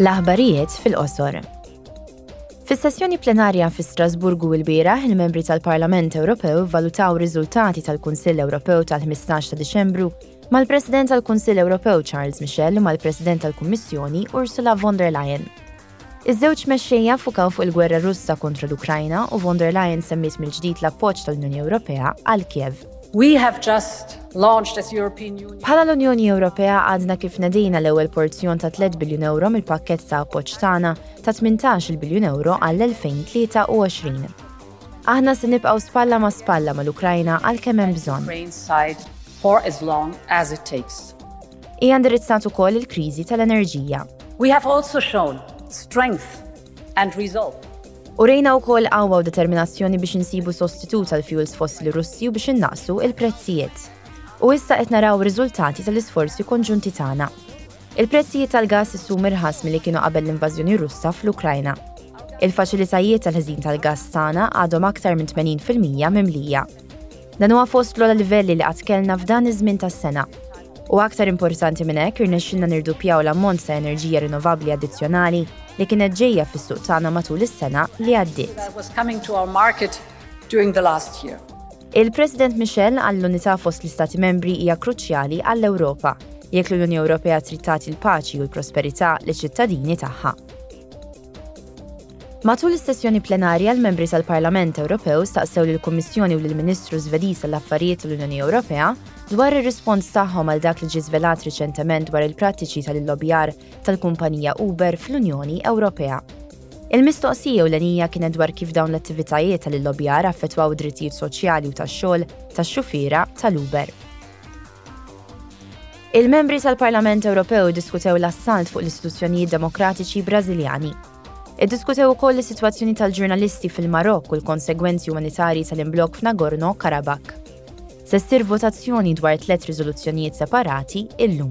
L-aħbarijiet fil-qosor. Fis-sessjoni plenarja fi Strasburgu il-bira, il-membri tal-Parlament Ewropew valutaw riżultati tal-Kunsill Ewropew tal-15 ta' Diċembru mal-President tal-Kunsill Ewropew Charles Michel u mal-President tal-Kummissjoni Ursula von der Leyen. Iż-żewġ mexxejja ffukaw fuq il-gwerra Russa kontra l-Ukrajna u von der Leyen semmiet mill-ġdid l-appoġġ tal-Unjoni Ewropea għal Kiev. We have just launched as European Union. Bħala l-Unjoni Ewropea għadna kif nedejna l-ewwel porzjon ta' 3 biljun euro mill-pakkett ta' appoġġ tagħna ta' 18 biljun euro għall-2023. Aħna se nibqgħu spalla ma' spalla mal-Ukrajna għalkemm hemm bżonn. Hija indirizzat ukoll il-kriżi tal-enerġija. We have also shown strength and resolve U rejna wkoll qawwa u determinazzjoni biex insibu sostitut għal fuels fossili Russi u biex innaqsu il-prezzijiet. U issa qed naraw riżultati tal-isforzi konġunti tagħna. Il-prezzijiet tal-gas issu mirħas milli kienu qabel l-invażjoni Russa fl-Ukrajna. Il-faċilitajiet tal-ħżin tal-gas tagħna għadhom aktar minn 80% mimlija. Dan huwa fost l-ola livelli li qatt kellna f'dan iż-żmien tas-sena. U aktar importanti minn hekk irnexxilna nirdupjaw l-ammont ta' enerġija rinnovabbli addizzjonali li kienet ġejja fis-suq tagħna matul is-sena li għaddiet. Il-President Michel qal l-unità fost l-Istati Membri hija kruċjali għall-Ewropa jekk l-Unjoni Ewropea trid tagħti l-paċi u l-prosperità liċ-ċittadini tagħha. Matul is-sessjoni plenarja, l-membri tal-Parlament Ewropew staqsew lill-Kummissjoni u lill-Ministru Żvediż għall-Affarijiet tal-Unjoni Ewropea dwar ir-rispons tagħhom għal dak li ġie żvelat riċentement dwar il-prattiċi tal-illobbjar tal-kumpanija Uber fl-Unjoni Ewropea. Il-mistoqsija ewlenija kienet dwar kif dawn l-attivitajiet tal-illobbjar affettwaw id-drittijiet soċjali u tax-xogħol tax-xufiera tal-Uber. Il-membri tal-Parlament Ewropew diskutew l-assalt fuq l-istituzzjonijiet demokratiċi Brażiljani. Iddiskutew ukoll is-sitwazzjoni tal-ġurnalisti fil-Marokk u l-konsegwenzi umanitarji tal-imblok f'Nagorno Karabakh. Se ssir votazzjoni dwar tliet riżoluzzjonijiet separati illum.